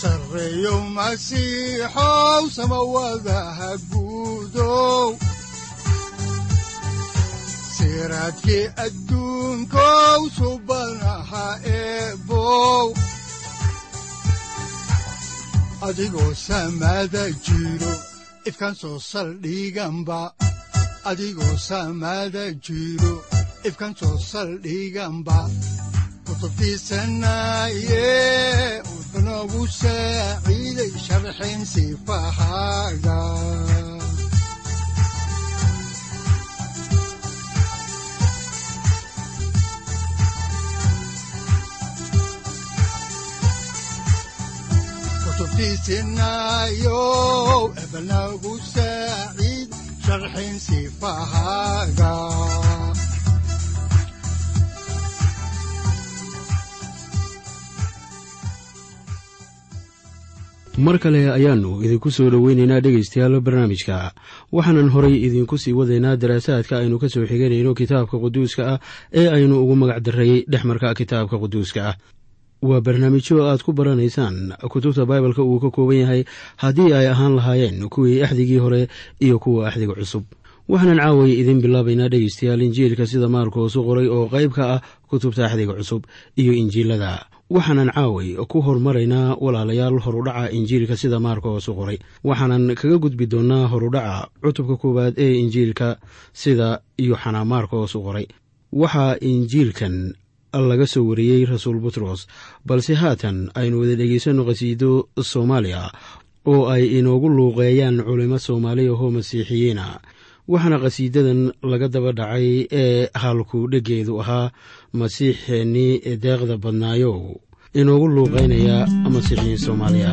sareyow masiixow samawadaha guudow siraadkii adduunkow subanaha eebow adigoo jiro ifkan soo saldhiganba kutubtiisanaye udanogu saaciiday sharxin sifahaaga kutubtiisinayow ebanagu saaciid sharxin sifahaaga mar kale ayaannu idinku soo dhoweynaynaa dhegaystayaal barnaamijka. Waxaanan horay idinku sii wadaynaa daraasaadka aynu ka soo xiganayno kitaabka quduuska ah ee aynu ugu magac darray dhexmarka kitaabka quduuska ah. Waa barnaamijyo aad ku baranaysaan kutubta baibalka uu ka kooban yahay haddii ay ahaan lahaayeen kuwii axdigii hore iyo kuwa axdiga cusub. Waxaanan caaway idin bilaabaynaa dhegaystayaal injiilka sida maarkoosu qoray oo qayb ka ah kutubta axdiga cusub iyo injiilada waxaanan caaway ku hormaraynaa walaalayaal horudhaca injiilka sida maarkoosu qoray. Waxaanan kaga gudbi doonnaa horudhaca cutubka koowaad ee injiilka sida yuxana maarkoosu qoray. Waxaa injiilkan laga soo wariyey rasuul butros balse haatan aynu wada dhegaysanno qhasiido soomaaliya oo ay inoogu luuqeeyaan culimo soomaali ahoo masiixiyiina. Waxaana qhasiidadan laga daba dhacay ee halku dheggeedu ahaa masiixeennii deeqda badnaayow inoogu luuqeynaya masiixiyiin soomaaliya.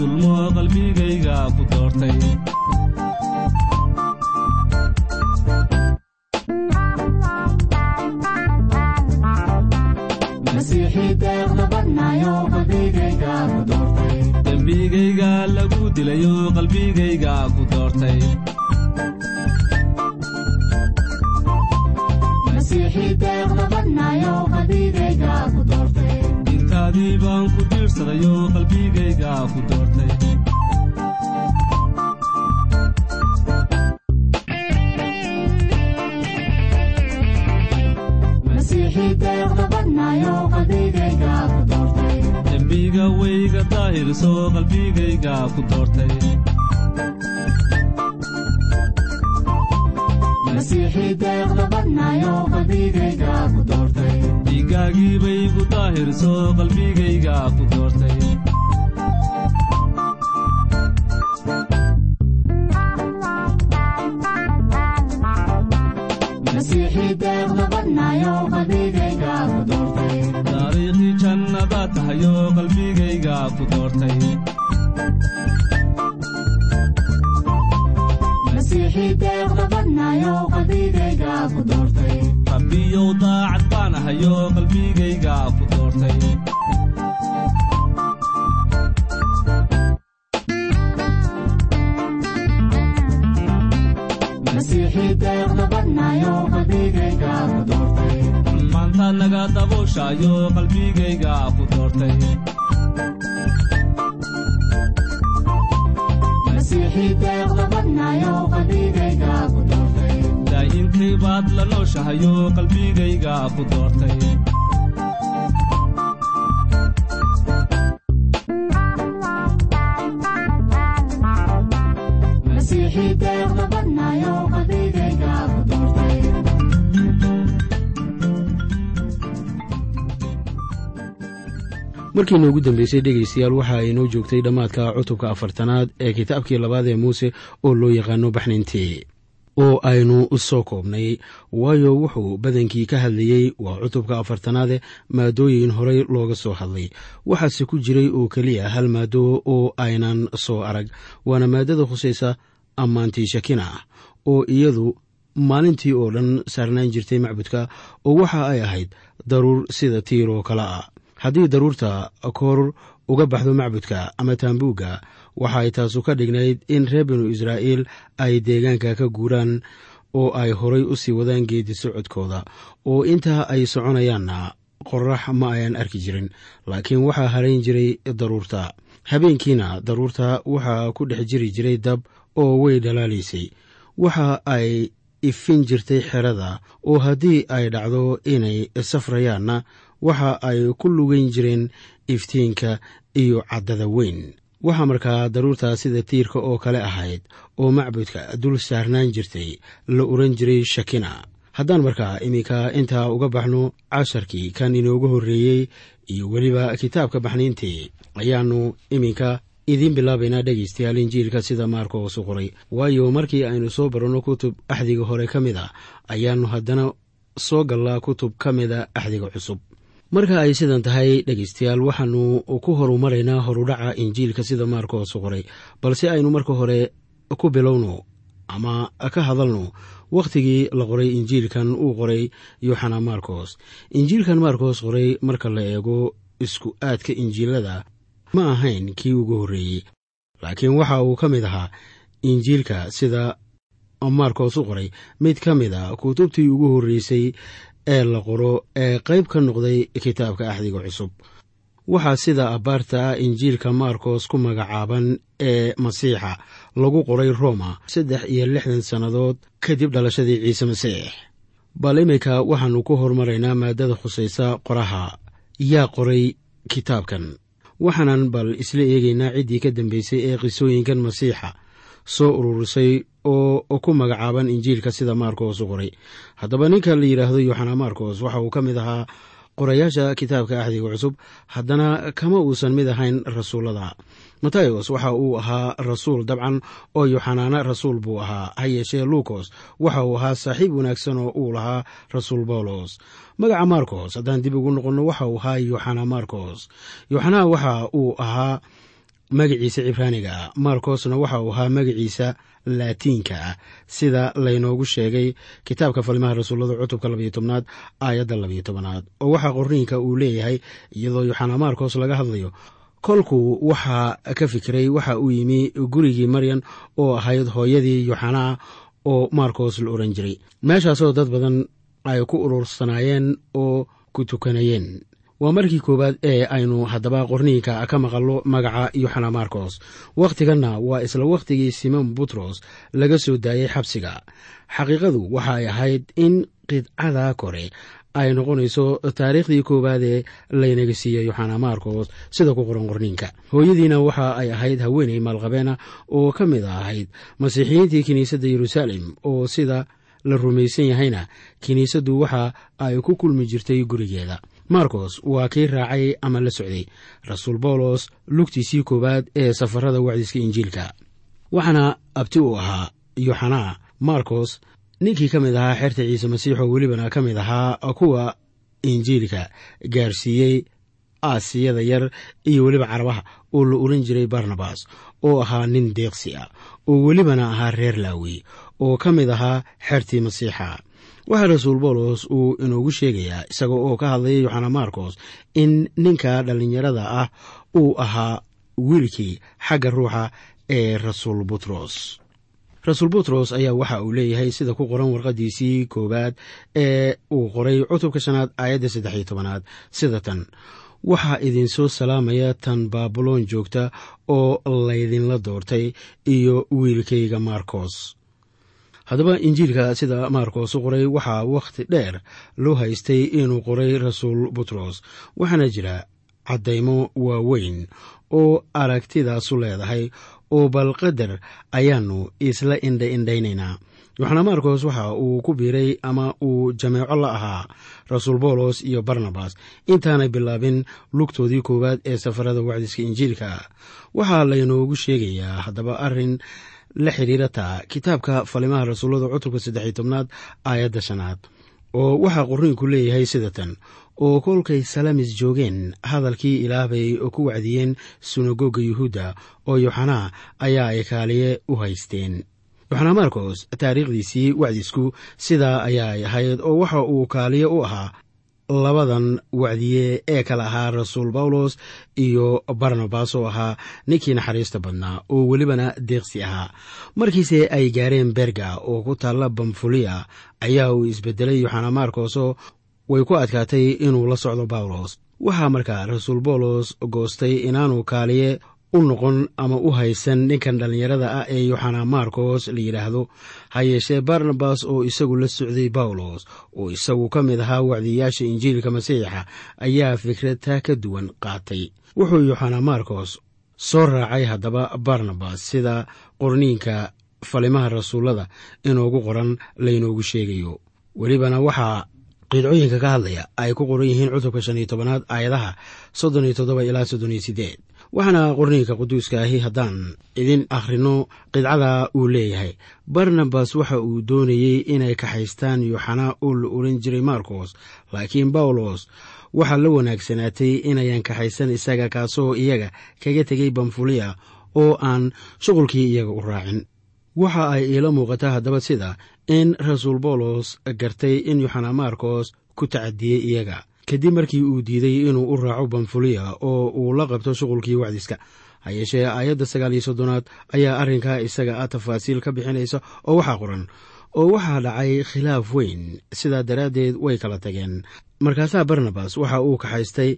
Dulmo qalbigayga ku daahirso qalbigayga ku doortay. Dhiiggaagii bay gu daahirso qalbigayga ku doortay. Taariikhdii jannada tahayo qalbigayga ku doortay. Rabbiyow daacad baan ahayo qalbigayga ku doortay. Maantaad naga dabooshayo qalbigayga ku doortay daa'inkay baad la nooshahayo qalbigayga ku doortay markii noogu dambeysay dhegaystayaal waxa ay noo joogtay dhammaadka cutubka afartanaad ee kitaabkii labaad ee muuse oo loo yaqaano baxnintii oo aynu soo koobnay. Waayo wuxuu badankii ka hadlayey waa cutubka afartanaade maadooyin horey looga soo hadlay. Waxaase ku jiray oo keliya hal maado oo aynan soo arag. Waana maadada khusaysa ammaantii shakina oo iyadu maalintii oo dhan saarnaan jirtay macbudka oo waxa ay ahayd daruur sida tiir oo kale ah haddii daruurta koor uga baxdo macbudka ama taambuugga waxaay taasu ka dhignayd in reer binu israa'iil ay deegaanka ka guuraan oo ay horay u sii wadaan geedi socodkooda oo intaa ay soconayaanna qorax ma ayan arki jirin laakiin waxaa harayn jiray daruurta. Habeenkiina daruurta waxaa ku dhex jiri jiray dab oo way dhalaalaysay waxa ay ifin jirtay xerada oo haddii ay dhacdo inay safrayaanna waxa ay ku lugayn jireen iftiinka iyo caddada weyn. Waxaa markaa daruurtaa sida tiirka oo kale ahayd oo macbudka dul saarnaan jirtay la oran jiray shakina. Haddaan markaa iminka intaa uga baxno casharkii kan inoogu horreeyey iyo weliba kitaabka baxniintii ayaannu iminka idiin bilaabaynaa dhegaystayaal injiilka sida maarkos u qoray waayo markii aynu soo baranno kutub axdiga hore ka mid a ayaannu haddana soo gallaa kutub ka mida axdiga cusub marka ay sidan tahay dhegaystayaal waxaannu ku horumaraynaa horudhaca injiilka sida maarkos u qoray. Balse aynu marka hore ku bilowno ama ka hadalno wakhtigii la qoray injiilkan uu qoray yoxana markos injiilkan markos qoray marka la eego isku aadka injiilada ma ahayn kii ugu horreeyey. Laakiin waxa uu ka mid ahaa injiilka sida markos u qoray mid ka mid a kutubtii ugu horreysay ee la qoro ee qayb ka noqday kitaabka axdiga cusub. Waxaa sida abbaarta ah injiilka markos ku magacaaban ee masiixa lagu qoray roma saddex iyo lixdan sannadood kadib dhalashadii ciise masiix. Bal iminka waxaannu ku hormaraynaa maadada khusaysa qoraha. Yaa qoray kitaabkan. Waxaanan bal isla eegaynaa ciddii ka dambeysay ee qisooyinkan masiixa soo ururisay oo ku magacaaban injiilka sida markos u qoray. Haddaba ninka la yidhaahdo yoxana markos waxa uu ka mid ahaa qorayaasha kitaabka axdiga cusub haddana kama uusan mid ahayn rasuullada. Matayos waxa uu ahaa rasuul dabcan oo yoxanaana rasuul buu ahaa. Ha yeeshee luukos waxa uu ahaa saaxiib wanaagsan oo uu lahaa rasuul bawlos. Magaca markos haddaan dib ugu noqonno waxa uu ahaa yoxana markos yoxana waxa uu ahaa magaciisa cibraaniga ah markosna waxa uu ahaa magaciisa laatiinka. Ah sida laynoogu sheegay kitaabka falimaha rasuullada cutubka labayo tobnaad aayadda labayo tobanaad oo waxaa qorniinka uu leeyahay iyadoo yoxana markos laga hadlayo kolkuu waxaa ka fikiray waxa uu yimi gurigii maryan oo ahayd hooyadii yoxanaa oo markos la oran jiray. Meeshaasoo dad badan ay ku urursanaayeen oo ku tukanayeen waa markii koowaad ee aynu haddaba qorniinka ka maqallo magaca yoxana markos wakhtiganna waa isla wakhtigii simon butros laga soo daayey xabsiga. Xaqiiqadu waxa ay ahayd in qidcada kore ay noqonayso taariikhdii koowaad ee laynaga siiyey yoxana markos sida ku qoran qorniinka. Hooyadiina waxa ay ahayd haweeney maalqabeena oo ka mid ahayd masiixiyiintii kiniisadda yeruusaalem oo sida la rumaysan yahayna kiniisaddu waxa ay ku kulmi jirtay gurigeeda markos waa kii raacay ama la socday. Rasuul bawlos lugtiisii koowaad ee safarada wacdiska injiilka. Waxaana abti uu ahaa yoxana. Markos ninkii ka mid ahaa xerta ciise masiix oo welibana ka mid ahaa kuwa injiilka gaarsiiyey aasiyada yar iyo weliba carabaha oo la oran jiray barnabas oo ahaa nin deeqsi ah oo welibana ahaa reer laawi oo ka mid ahaa xertii masiixa waxaa rasuul bawlos uu inoogu sheegayaa isaga oo ka hadlaya yoxana markos in ninka dhallinyarada ah uu ahaa wiilkii xagga ruuxa ee rasuul butros. Rasuul butros ayaa waxa uu leeyahay sida ku qoran warqadiisii koowaad ee uu qoray cutubka shanaad aayadda saddex iyo tobanaad. Sida tan waxaa idin soo salaamaya tan baabuloon joogta oo laydinla doortay iyo wiilkayga markos haddaba injiilka sida markos u qoray waxaa wakhti dheer loo haystay inuu qoray rasuul butros waxaana jira caddaymo waaweyn oo aragtidaasu leedahay oo balqadar ayaannu isla indha indhaynaynaa yoxana marcos waxa uu ku biiray ama uu jameeco la ahaa rasuul boolos iyo barnabas intaanay bilaabin lugtoodii koowaad ee safarada wacdiska injiilka. Waxaa laynoogu sheegayaa haddaba arrin la xidhiirata kitaabka falimaha rasuullada cutubka saddexiy tobnaad aayadda shanaad. Oo waxaa qorniinku leeyahay sida tan oo kolkay salamis joogeen hadalkii ilaah bay ku wacdiyeen sunagoga yuhuudda oo yoxanaa ayaa ay kaaliye u haysteen. Yoxanaa marcos taariikhdiisii wacdisku sidaa ayaay ahayd oo waxa uu kaaliye u ahaa labadan wacdiye ee kale ahaa rasuul bawlos iyo barnabas oo ahaa ninkii naxariista badnaa oo welibana deeqsi ahaa. Markiise ay gaareen berga oo ku taalla bamfuliya ayaa uu isbedelay yoxana marcosoo way ku adkaatay inuu la socdo bawlos waxaa markaa rasuul bawlos goostay inaanu kaaliye u noqon ama u haysan ninkan dhallinyarada ah ee yoxana marcos la yidhaahdo ha yeeshee barnabas oo isagu la socday bawlos oo isagu ka mid ahaa wacdiyayaasha injiilka masiixa ayaa fikrad taa ka duwan qaatay. Wuxuu yoxana marcos soo raacay haddaba barnabas sida qorniinka falimaha rasuullada inoogu qoran laynoogu sheegayo. Welibana waxaa qiidcooyinka ka hadlaya ay ku qoran yihiin cutubka shan iyo tobanaad aayadaha soddon iyo toddoba ilaa soddon iyo siddeed waxaana qorniinka quduuska ahi haddaan idin akhrino qidcada uu leeyahay. Barnabas waxa uu doonayey inay kaxaystaan yoxanaa oo la oran jiray marcos laakiin bawlos waxaa la wanaagsanaatay inayan kaxaysan isaga kaasoo iyaga kaga tegay bamfuliya oo aan shuqulkii iyaga u raacin. Waxa ay iila muuqataa haddaba sida in rasuul bawlos gartay in yoxana marcos ku tacadiyey iyaga kadib markii uu diiday inuu u raaco bamfuliya oo uu la qabto shuqulkii wacdiska. Ha yeeshee aayadda sagaal iyo soddonaad ayaa arrinkaa isaga ah tafaasiil ka bixinaysa oo waxaa qoran oo waxaa dhacay khilaaf weyn. Sidaa daraaddeed way kala tageen. Markaasaa barnabas waxa uu kaxaystay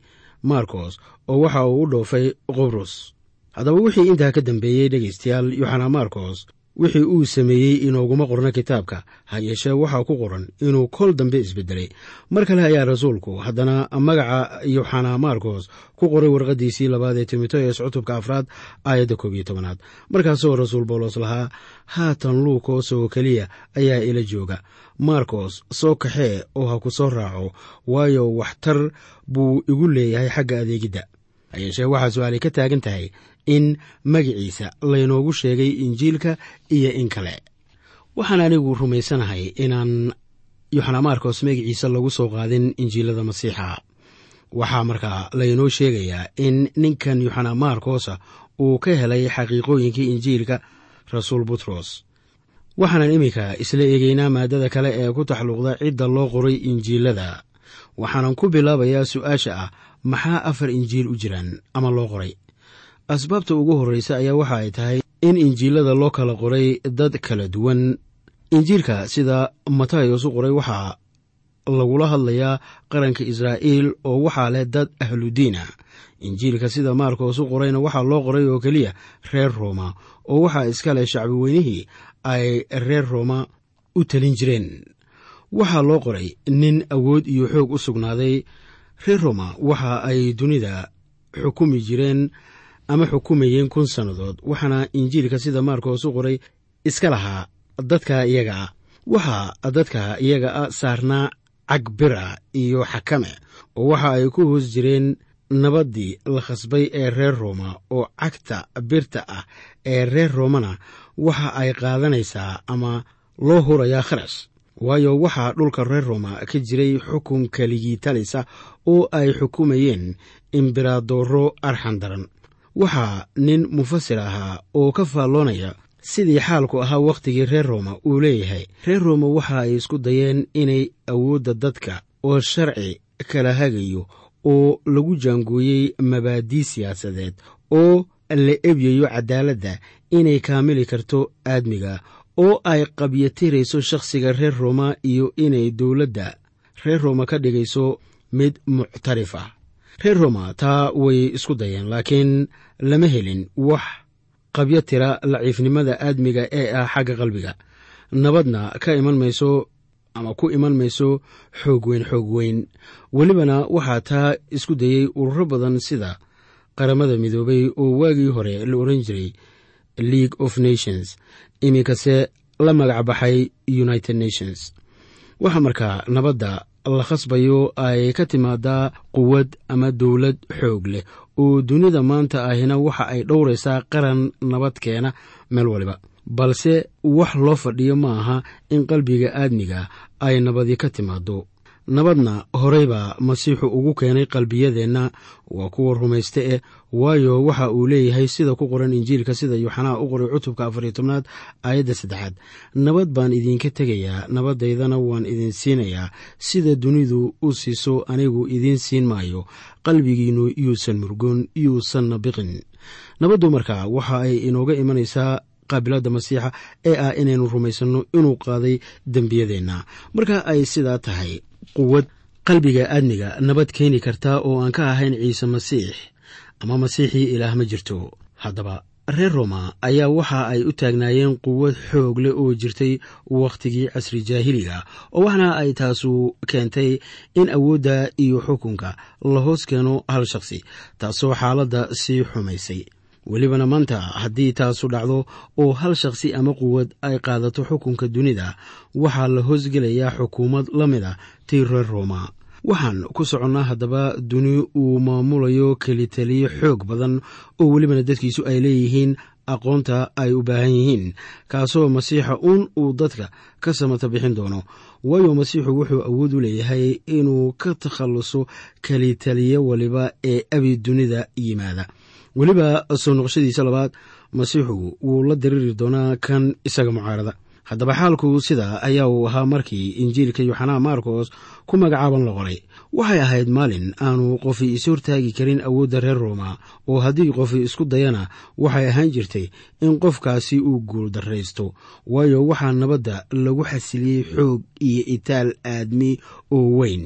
marcos oo waxa uu u dhoofay qobrus. Haddaba wixii intaa ka dambeeyey dhegaystayaal yoxana marcos wixii uu sameeyey inooguma qorno kitaabka. Ha yeeshee waxaa ku qoran inuu kol dambe isbedelay. Mar kale ayaa rasuulku haddana magaca yoxana marcos ku qoray warqaddiisii labaad ee timoteos cutubka afraad aayadda koob iyo tobanaad. Markaasoo rasuul bawlos lahaa haatan luukos oo keliya ayaa ila jooga. Marcos soo kaxee oo ha ku soo raaco waayo waxtar buu igu leeyahay xagga adeegidda. Ha yeeshee waxaa su'aalay ka taagan tahay in magiciisa laynoogu sheegay injiilka iyo in kale. Waxaan anigu rumaysanahay inaan yoxana marcos magiciisa lagu soo qaadin injiilada masiixa. Waxaa markaa laynoo sheegayaa in ninkan yoxana marcosa uu ka helay xaqiiqooyinkii injiilka rasuul butros waxaanan iminka isla eegeynaa maadada kale ee ku taxluuqda cidda loo qoray injiilada. Waxaanan ku bilaabayaa su'aasha ah maxaa afar injiil u jiraan ama loo qoray asbaabta ugu horreysa ayaa waxa ay tahay in injiilada loo kala qoray dad kala duwan. Injiilka sida matayos u qoray waxaa lagula hadlayaa qaranka israa'iil oo waxaa leh dad ahludiina injiilka sida maarkos u qorayna waxaa loo qoray oo keliya reer rooma oo waxaa iska leh shacbi weynihii ay reer rooma u talin jireen. Waxaa loo qoray nin awood iyo xoog u sugnaaday. Reer roma waxa ay dunida xukumi jireen ama xukumayeen kun sannadood waxaana injiilka sida maarkos u qoray iska lahaa dadka iyaga ah. Waxaa dadka iyaga a saarnaa cag bir ah iyo xakame oo waxa ay ku hoos jireen nabaddii la khasbay ee reer rooma oo cagta birta ah ee reer roomana waxa ay qaadanaysaa ama loo hurayaa kharash waayo waxaa dhulka reer rooma ka jiray xukun keligii talisa oo ay xukumayeen imberadooro arxan daran waxaa nin mufasir ahaa oo ka faalloonaya sidii xaalku ahaa wakhtigii reer rooma uu leeyahay. Reer rooma waxa ay isku dayeen inay awoodda dadka oo sharci kala hagayo oo lagu jaangooyey mabaadii siyaasadeed oo la ebyayo cadaaladda inay kaamili karto aadmiga oo ay qabyatirayso shakhsiga reer rooma iyo inay dowladda reer rooma ka dhigayso mid muctarif ah reer rooma taa way isku dayeen laakiin lama helin wax qabyo tira laciifnimada aadmiga ee ah xagga qalbiga. Nabadna ka iman mayso ama ku iman mayso xoog weyn xoog weyn. Welibana waxaa taa isku dayey ururo badan sida qaramada midoobay oo waagii hore la oran jiray league of nations iminkase la magac baxay united nations. Waxaa markaa nabadda la khasbayo ay ka timaadaa quwad ama dowlad xoog leh. Oo dunida maanta ahina waxa ay dhowraysaa qaran nabad keena meel waliba. Balse wax loo fadhiyo ma aha in qalbiga aadmiga ay nabadi ka timaado nabadna horeybaa masiixu ugu keenay qalbiyadeenna waa kuwa rumayste eh waayo waxa uu leeyahay sida ku qoran injiilka sida yuuxanaa u qoray cutubka afariyo tobnaad aayadda saddexaad. Nabad baan idinka tegayaa nabadaydana waan idin siinayaa. Sida dunidu u siiso anigu idiin siin maayo. Qalbigiinnu yuusan murgoon yuusanna biqin nabaddu markaa waxa ay inooga imanaysaa qaabiladda masiixa ee ah inaynu rumaysanno inuu qaaday dembiyadeenna. Marka ay sidaa tahay quwad qalbiga aadmiga nabad keeni karta oo aan ka ahayn ciise masiix. Ama masiixii ilaah ma jirto. Haddaba reer roma ayaa waxa ay u taagnaayeen quwad xoog leh oo jirtay wakhtigii casri jaahiliga oo waxna ay taasu keentay in awoodda iyo xukunka la hoos keeno hal shakhsi taasoo xaaladda sii xumaysay welibana maanta haddii taasu dhacdo oo hal shakhsi ama quwad ay qaadato xukunka dunida waxaa la hoosgelayaa xukuumad la mid a tii reer rooma. Waxaan ku soconnaa haddaba duni uu maamulayo kelitaliyo xoog badan oo welibana dadkiisu ay leeyihiin aqoonta ay u baahan yihiin kaasoo masiixa uun uu dadka ka samata bixin doono. Waayo masiixu wuxuu awood u leeyahay inuu ka takhalluso kelitaliyo waliba ee abi dunida yimaada weliba soo noqoshadiisa labaad masiixu wuu la diriiri doonaa kan isaga mucaarada. Haddaba xaalku sidaa ayaa uu ahaa markii injiilka yuxanaa markos ku magacaaban la qoray. Waxay ahayd maalin aanu qofi is hortaagi karin awoodda reer rooma oo haddii qofi isku dayana waxay ahaan jirtay in qofkaasi uu guul darraysto. Waayo waxaa nabadda lagu xasiliyey xoog iyo itaal aadmi oo weyn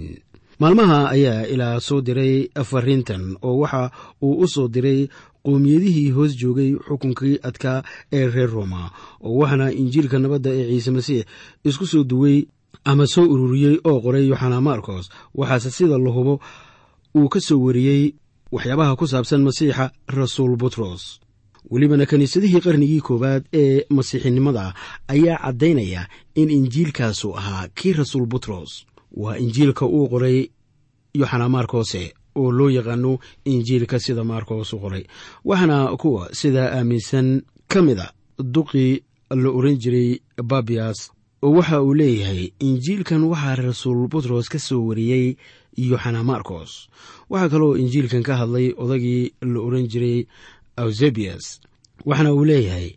maalmaha ayaa ilaa soo diray fariintan oo waxa uu u soo diray qowmiyadihii hoos joogay xukunkii adkaa ee reer roma oo waxaana injiilka nabadda ee ciise masiix isku soo duway ama soo ururiyey oo qoray yoxana marcos waxaase sida la hubo uu ka soo wariyey waxyaabaha ku saabsan masiixa rasuul butros welibana kiniisadihii qarnigii koowaad ee masiixinimada ayaa caddaynaya in injiilkaasu ahaa kii rasuul butros waa injiilka uu qoray yoxana markose oo loo yaqaano injiilka sida markos u qoray. Waxaana kuwa sidaa aaminsan ka mid a duqii la oran jiray babiyas oo waxa uu leeyahay injiilkan waxaa rasuul butros ka soo wariyey yoxana marcos waxaa kaloo injiilkan ka hadlay odagii la oran jiray ausebias waxaana uu leeyahay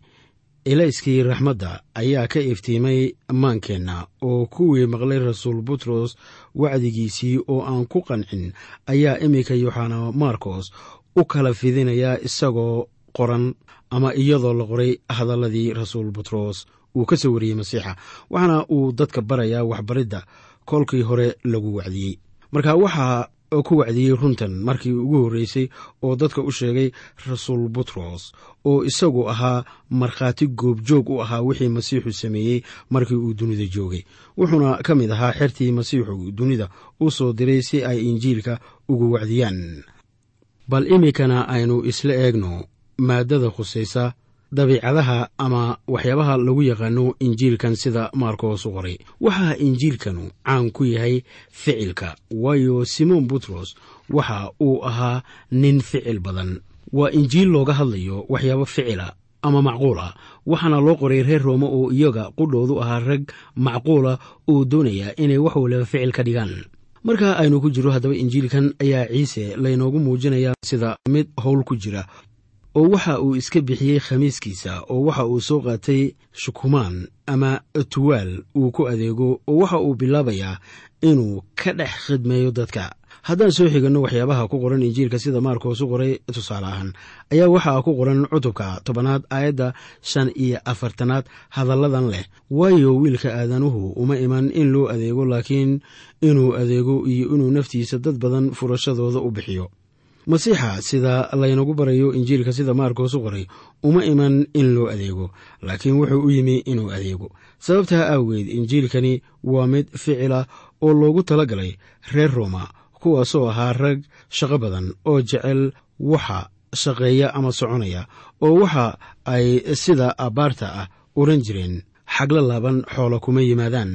ilayskii raxmadda ayaa ka iftiimay maankeenna oo kuwii maqlay rasuul butros wacdigiisii oo aan ku qancin ayaa iminka yoxana marcos u kala fidinayaa isagoo qoran ama iyadoo la qoray hadalladii rasuul butros uu ka soo wariyey masiixa waxaana uu dadka barayaa waxbaridda kolkii hore lagu wacdiyey marka waxaa ku wacdiyey runtan markii ugu horreysay oo dadka u sheegay rasuul butros oo isagu ahaa markhaati goobjoog u ahaa wixii masiixu sameeyey markii uu dunida joogay. Wuxuuna ka mid ahaa xertii masiixu dunida u soo diray si ay injiilka ugu wacdiyaan. Bal iminkana aynu isla eegno maaddada khusaysa dabiicadaha ama waxyaabaha lagu yaqaano injiilkan sida maarkoos u qoray waxaa injiilkanu caan ku yahay ficilka waayo simon butros waxa uu ahaa nin ficil badan. Waa injiil looga hadlayo waxyaabo ficila ama macquul ah waxaana loo qoray reer roome oo iyaga qudhoodu ahaa rag macquula oo doonaya inay wax waliba ficil ka dhigaan. Marka aynu ku jiro haddaba injiilkan ayaa ciise laynoogu muujinayaa sida mid howl ku jira oo waxa uu iska bixiyey khamiiskiisa oo waxa uu soo qaatay shukumaan ama tuwaal uu ku adeego oo waxa uu bilaabayaa inuu ka dhex khidmeeyo dadka. Haddaan soo xiganno waxyaabaha ku qoran injiilka sida maarkoos u qoray tusaale ahaan ayaa waxaa ku qoran cutubka tobanaad aayadda shan iyo afartanaad hadalladan leh. Waayo wiilka aadanuhu uma iman in loo adeego laakiin inuu adeego iyo inuu naftiisa dad badan furashadooda u bixiyo masiixa sida laynagu barayo injiilka sida maarkoos u qoray uma iman in loo adeego laakiin wuxuu u yimi inuu adeego. Sababtaa awgeed injiilkani waa mid ficila oo loogu talagalay reer rooma kuwaasoo ahaa rag shaqo badan oo jecel waxa shaqeeya ama soconaya oo waxa ay sida abbaarta ah oran jireen xagla laaban xoolo kuma yimaadaan.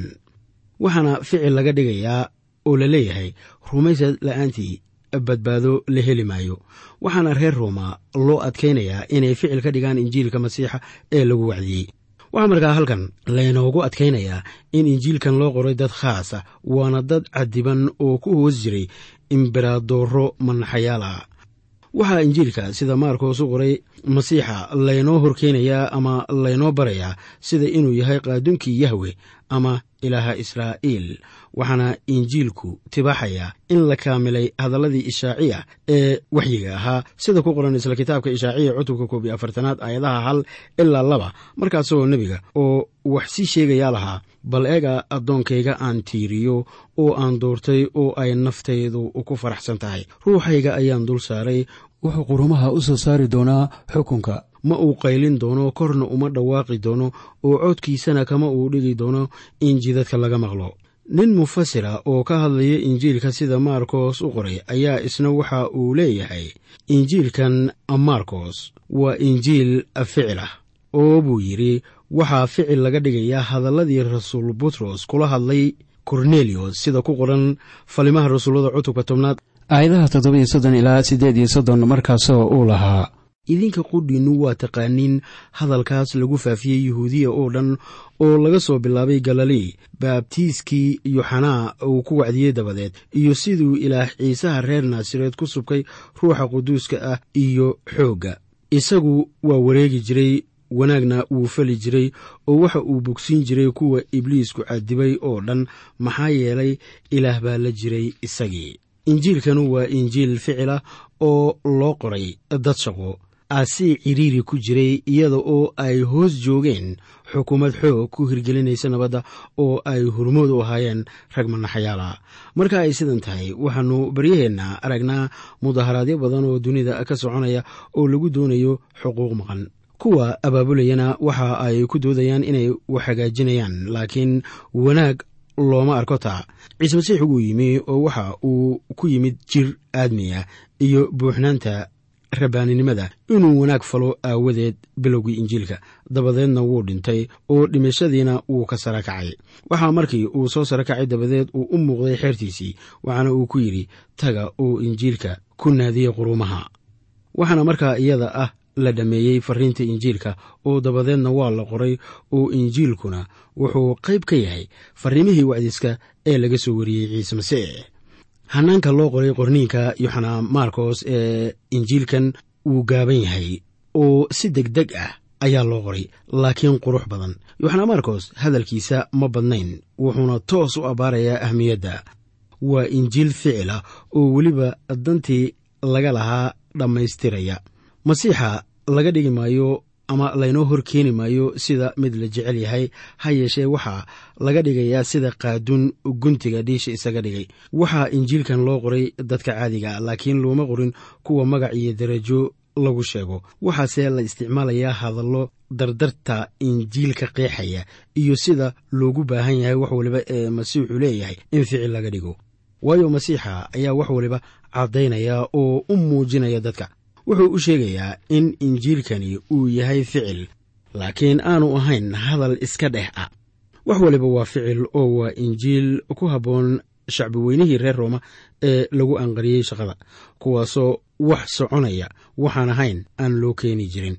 Waxaana ficil laga dhigayaa oo la leeyahay rumaysad la'aantii badbaado la heli maayo. Waxaana reer rooma loo adkaynayaa inay ficil ka dhigaan injiilka masiixa ee lagu wacdiyey. Waxaa markaa halkan laynoogu adkaynayaa in injiilkan loo qoray dad khaasa waana dad cadiban oo ku hoos jiray imberadooro manaxayaala waxaa injiilka sida maarkoos u qoray masiixa laynoo horkeenayaa ama laynoo barayaa sida inuu yahay qaadunkii yahwe ama ilaaha israa'iil waxaana injiilku tibaaxayaa in la kaamilay hadalladii ishaaciya ee waxyiga ahaa. Sida ku qoran isla kitaabka ishaaciya cutubka koob iyo afartanaad aayadaha hal ilaa laba. Markaasoo nebiga oo wax sii sheegayaa lahaa bal eega addoonkayga aan tiiriyo oo aan doortay oo ay naftaydu ku faraxsan tahay. Ruuxayga ayaan dul saaray wuxuu qurumaha u soo saari doonaa xukunka ma uu qaylin doono korna uma dhawaaqi doono oo codkiisana kama uu dhigi doono in jidadka laga maqlo. Nin mufasira oo ka hadlaya injiilka sida maarkos u qoray ayaa isna waxa uu leeyahay injiilkan markos waa injiil ficil ah oo buu yidhi. Waxaa ficil laga dhigayaa hadalladii rasuul butros kula hadlay korneliyos sida ku qoran falimaha rasuullada cutubka tobnaad. Aayadaha toddoba iyo soddon ilaa siddeed iyo soddon markaasoo uu lahaa idinka qudhiinnu waa taqaaniin. Hadalkaas lagu faafiyey yuhuudiya oo dhan oo laga soo bilaabay galilii baabtiiskii yoxanaa uu ku wacdiyey dabadeed iyo siduu ilaah ciisaha reer naasareed ku subkay ruuxa quduuska ah iyo xoogga. Isagu waa wareegi jiray wanaagna wuu fali jiray oo waxa uu bogsiin jiray kuwa ibliisku cadibay oo dhan maxaa yeelay ilaah baa la jiray isagii. Injiilkanu waa injiil ficilah oo loo qoray dad shaqo aasii cidhiiri ku jiray iyada oo ay hoos joogeen xukuumad xoog ku hirgelinaysa nabadda oo ay hurmood u ahaayeen rag manaxayaala marka ay sidan tahay waxaannu baryaheenna aragnaa mudaharaadyo badan oo dunida ka soconaya oo lagu doonayo xuquuq maqan. Kuwa abaabulayana waxa ay ku doodayaan inay wax hagaajinayaan laakiin wanaag looma arko taa ciise masiix wuu yimi oo waxa uu ku yimid jir aadmiya iyo buuxnaanta rabaaninimada inuu wanaag falo aawadeed bilowgii injiilka. Dabadeedna wuu dhintay oo dhimashadiina wuu ka sara kacay. Waxaa markii uu soo sara kacay dabadeed uu u muuqday xeertiisii waxaana uu ku yidhi taga oo injiilka ku naadiyey quruumaha waxaana markaa iyada ah la dhammeeyey fariinta injiilka oo dabadeedna waa la qoray oo injiilkuna wuxuu qayb ka yahay fariimihii wacdiska ee laga soo wariyey ciise masiix hanaanka loo qoray qorniinka yoxana markos ee injiilkan wuu gaaban yahay oo si deg deg ah ayaa loo qoray laakiin qurux badan. Yoxana markos hadalkiisa ma badnayn wuxuuna toos u abbaarayaa ahmiyadda. Waa injiil ficil ah oo weliba dantii laga lahaa dhammaystiraya. Masiixa laga dhigi maayo ama laynoo hor keeni maayo sida mid la jecel yahay. Ha yeeshee waxaa laga dhigayaa sida qaaduun guntiga dhiisha isaga dhigay. Waxaa injiilkan loo qoray dadka caadiga laakiin looma qorin kuwa magac iyo darajo lagu sheego. Waxaase la isticmaalayaa hadallo dardarta injiilka qeexaya iyo sida loogu baahan yahay wax waliba ee masiixu leeyahay in ficil laga dhigo. Waayo masiixa ayaa wax waliba caddaynaya oo u muujinaya dadka wuxuu u sheegayaa in injiilkani uu yahay ficil laakiin aanu ahayn hadal iska dheh ah. Wax waliba waa ficil oo waa injiil ku habboon shacbi weynihii reer rooma ee lagu anqariyey shaqada kuwaasoo wax soconaya waxaan ahayn aan loo keeni jirin.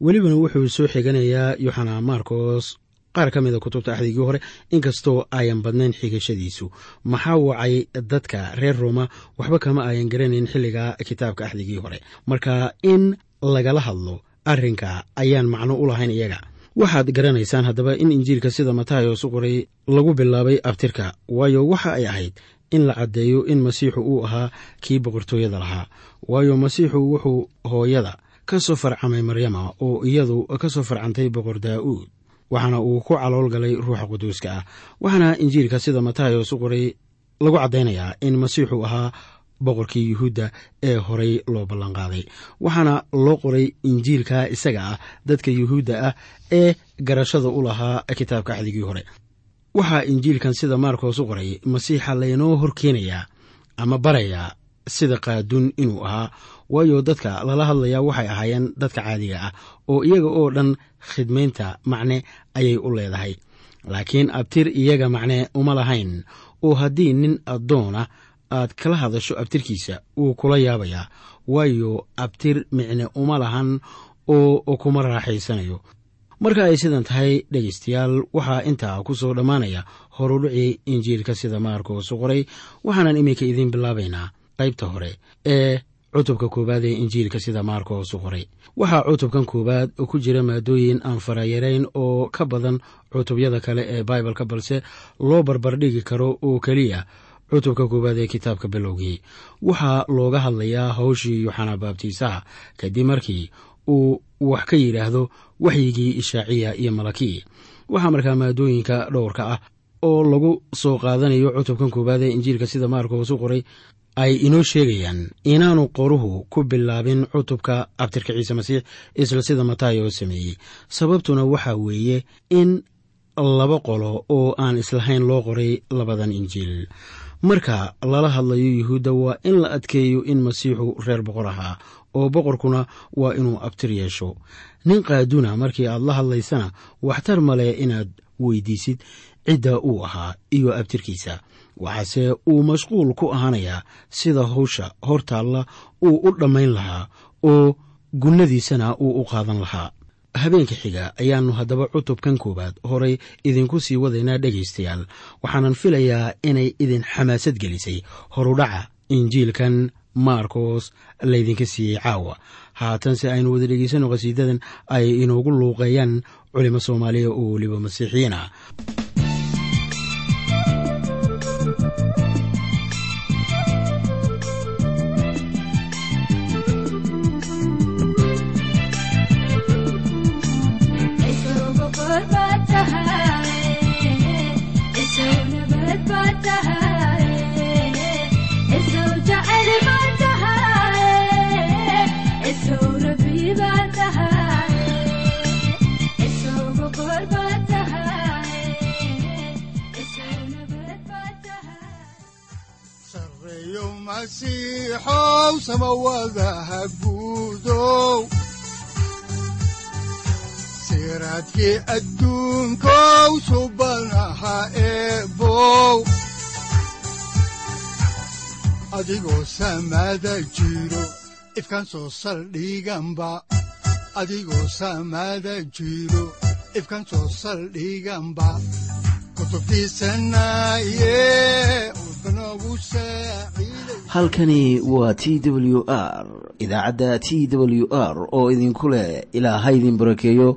Welibana wuxuu soo xiganayaa yoxana markos qaar ka mida kutubta axdigii hore inkastoo ayan badnayn xigashadiisu. Maxaa wacay dadka reer rooma? Waxba kama ayan garanayn xilliga kitaabka axdigii hore. Marka in lagala hadlo arrinka ayaan macno u lahayn iyaga. Waxaad garanaysaan haddaba in injiilka sida matayos u qoray lagu bilaabay abtirka waayo waxa ay ahayd in la caddeeyo in masiixu uu ahaa kii boqortooyada lahaa. Waayo masiixu wuxuu hooyada ka soo farcamay maryama oo iyadu ka soo farcantay boqor daa'uud waxaana uu ku calool galay ruuxa quduuska. Ah waxaana injiilka sida matayos u qoray lagu caddaynayaa in masiixu ahaa boqorkii yuhuudda ee horay loo ballanqaaday waxaana loo qoray injiilka isaga ah dadka yuhuudda ah ee garashada u lahaa kitaabka axdigii hore. Waxaa injiilkan sida markos u qoray masiixa laynoo hor keenayaa ama barayaa sida qaaduun inuu ahaa waayo dadka lala hadlayaa waxay ahaayeen dadka caadiga ah oo iyaga oo dhan khidmaynta macne ayay u leedahay. Laakiin abtir iyaga macne uma lahayn oo haddii nin addoona aad kala hadasho abtirkiisa wuu kula yaabayaa waayo abtir micne uma lahan oo kuma raaxaysanayo. Marka ay sidan tahay dhegaystayaal waxaa intaa ku soo dhammaanaya horudhicii injiilka sida maarkos qoray waxaanan iminka idiin bilaabaynaa qaybta hore ee cutubka koowaad ee injiilka sida maarkos qoray. Waxaa cutubkan koowaad ku jira maadooyin aan farayarayn oo ka badan cutubyada kale ee baibalka balse loo barbardhigi karo oo keliya cutubka koowaad ee kitaabka bilowgii. Waxaa looga hadlayaa hawshii yuxana baabtiisaha kadib markii uu wax ka yidhaahdo waxyigii ishaaciya iyo malakii. Waxaa markaa maadooyinka dhowrka ah oo lagu soo qaadanayo cutubkan koowaad ee injiilka sida maarkos u qoray ay inoo sheegayaan inaanu qoruhu ku bilaabin cutubka abtirka ciise masiix isla sida matayo oo sameeyey. Sababtuna waxaa weeye in laba qolo oo aan islahayn loo qoray labadan injiil. Marka lala hadlayo yuhuudda waa in la adkeeyo in masiixu reer boqor ahaa oo boqorkuna waa inuu abtir yeesho. Nin qaaduna markii aad la hadlaysana waxtar male inaad weydiisid cidda uu ahaa iyo abtirkiisa waxaase uu mashquul ku ahaanayaa sida hawsha hortaalla uu u dhammayn lahaa oo gunnadiisana uu u qaadan lahaa. Habeenka xiga ayaannu haddaba cutubkan koowaad horay idinku sii wadaynaa dhegaystayaal waxaanan filayaa inay idin xamaasad gelisay. Horudhaca injiilkan maarkos laydinka siiyey caawa. Haatanse aynu wada dhegaysano qhasiidadan ay inoogu luuqeeyaan culimo soomaaliya oo weliba masiixiyiin ah sareeyo masiixow samawadaha guudow siraadkii adduunkow subanaha eebow adigoo samada jiro ifkan soo saldhiganba adigoo samada jiro ifkan soo saldhiganba halkani waa t w r idaacadda t w r oo idinku leh ilaa ha barakeeyo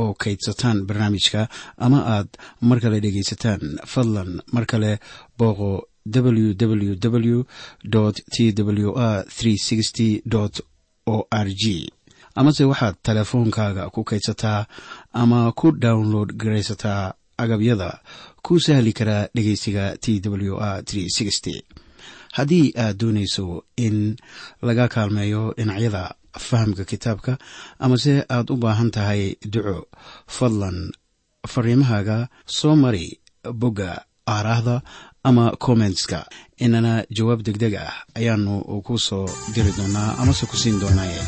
oo kaydsataan barnaamijka ama aad mar kale dhegaysataan fadlan mar kale booqo www t w r o r g amase waxaad teleefoonkaaga ku kaydsataa ama ku download garaysataa agabyada ku sahli karaa dhegeysiga t w r haddii aad doonayso in laga kaalmeeyo dhinacyada fahamka kitaabka amase aad u baahan tahay duco fadlan fariimahaaga soo mari bogga aaraahda ama kommentska inana jawaab degdeg ah ayaanu ku soo diri doonaa amase ku siin doonaaye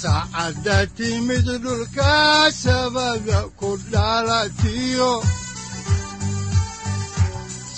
saacadda timid dhulka sabada ku dhalatiyo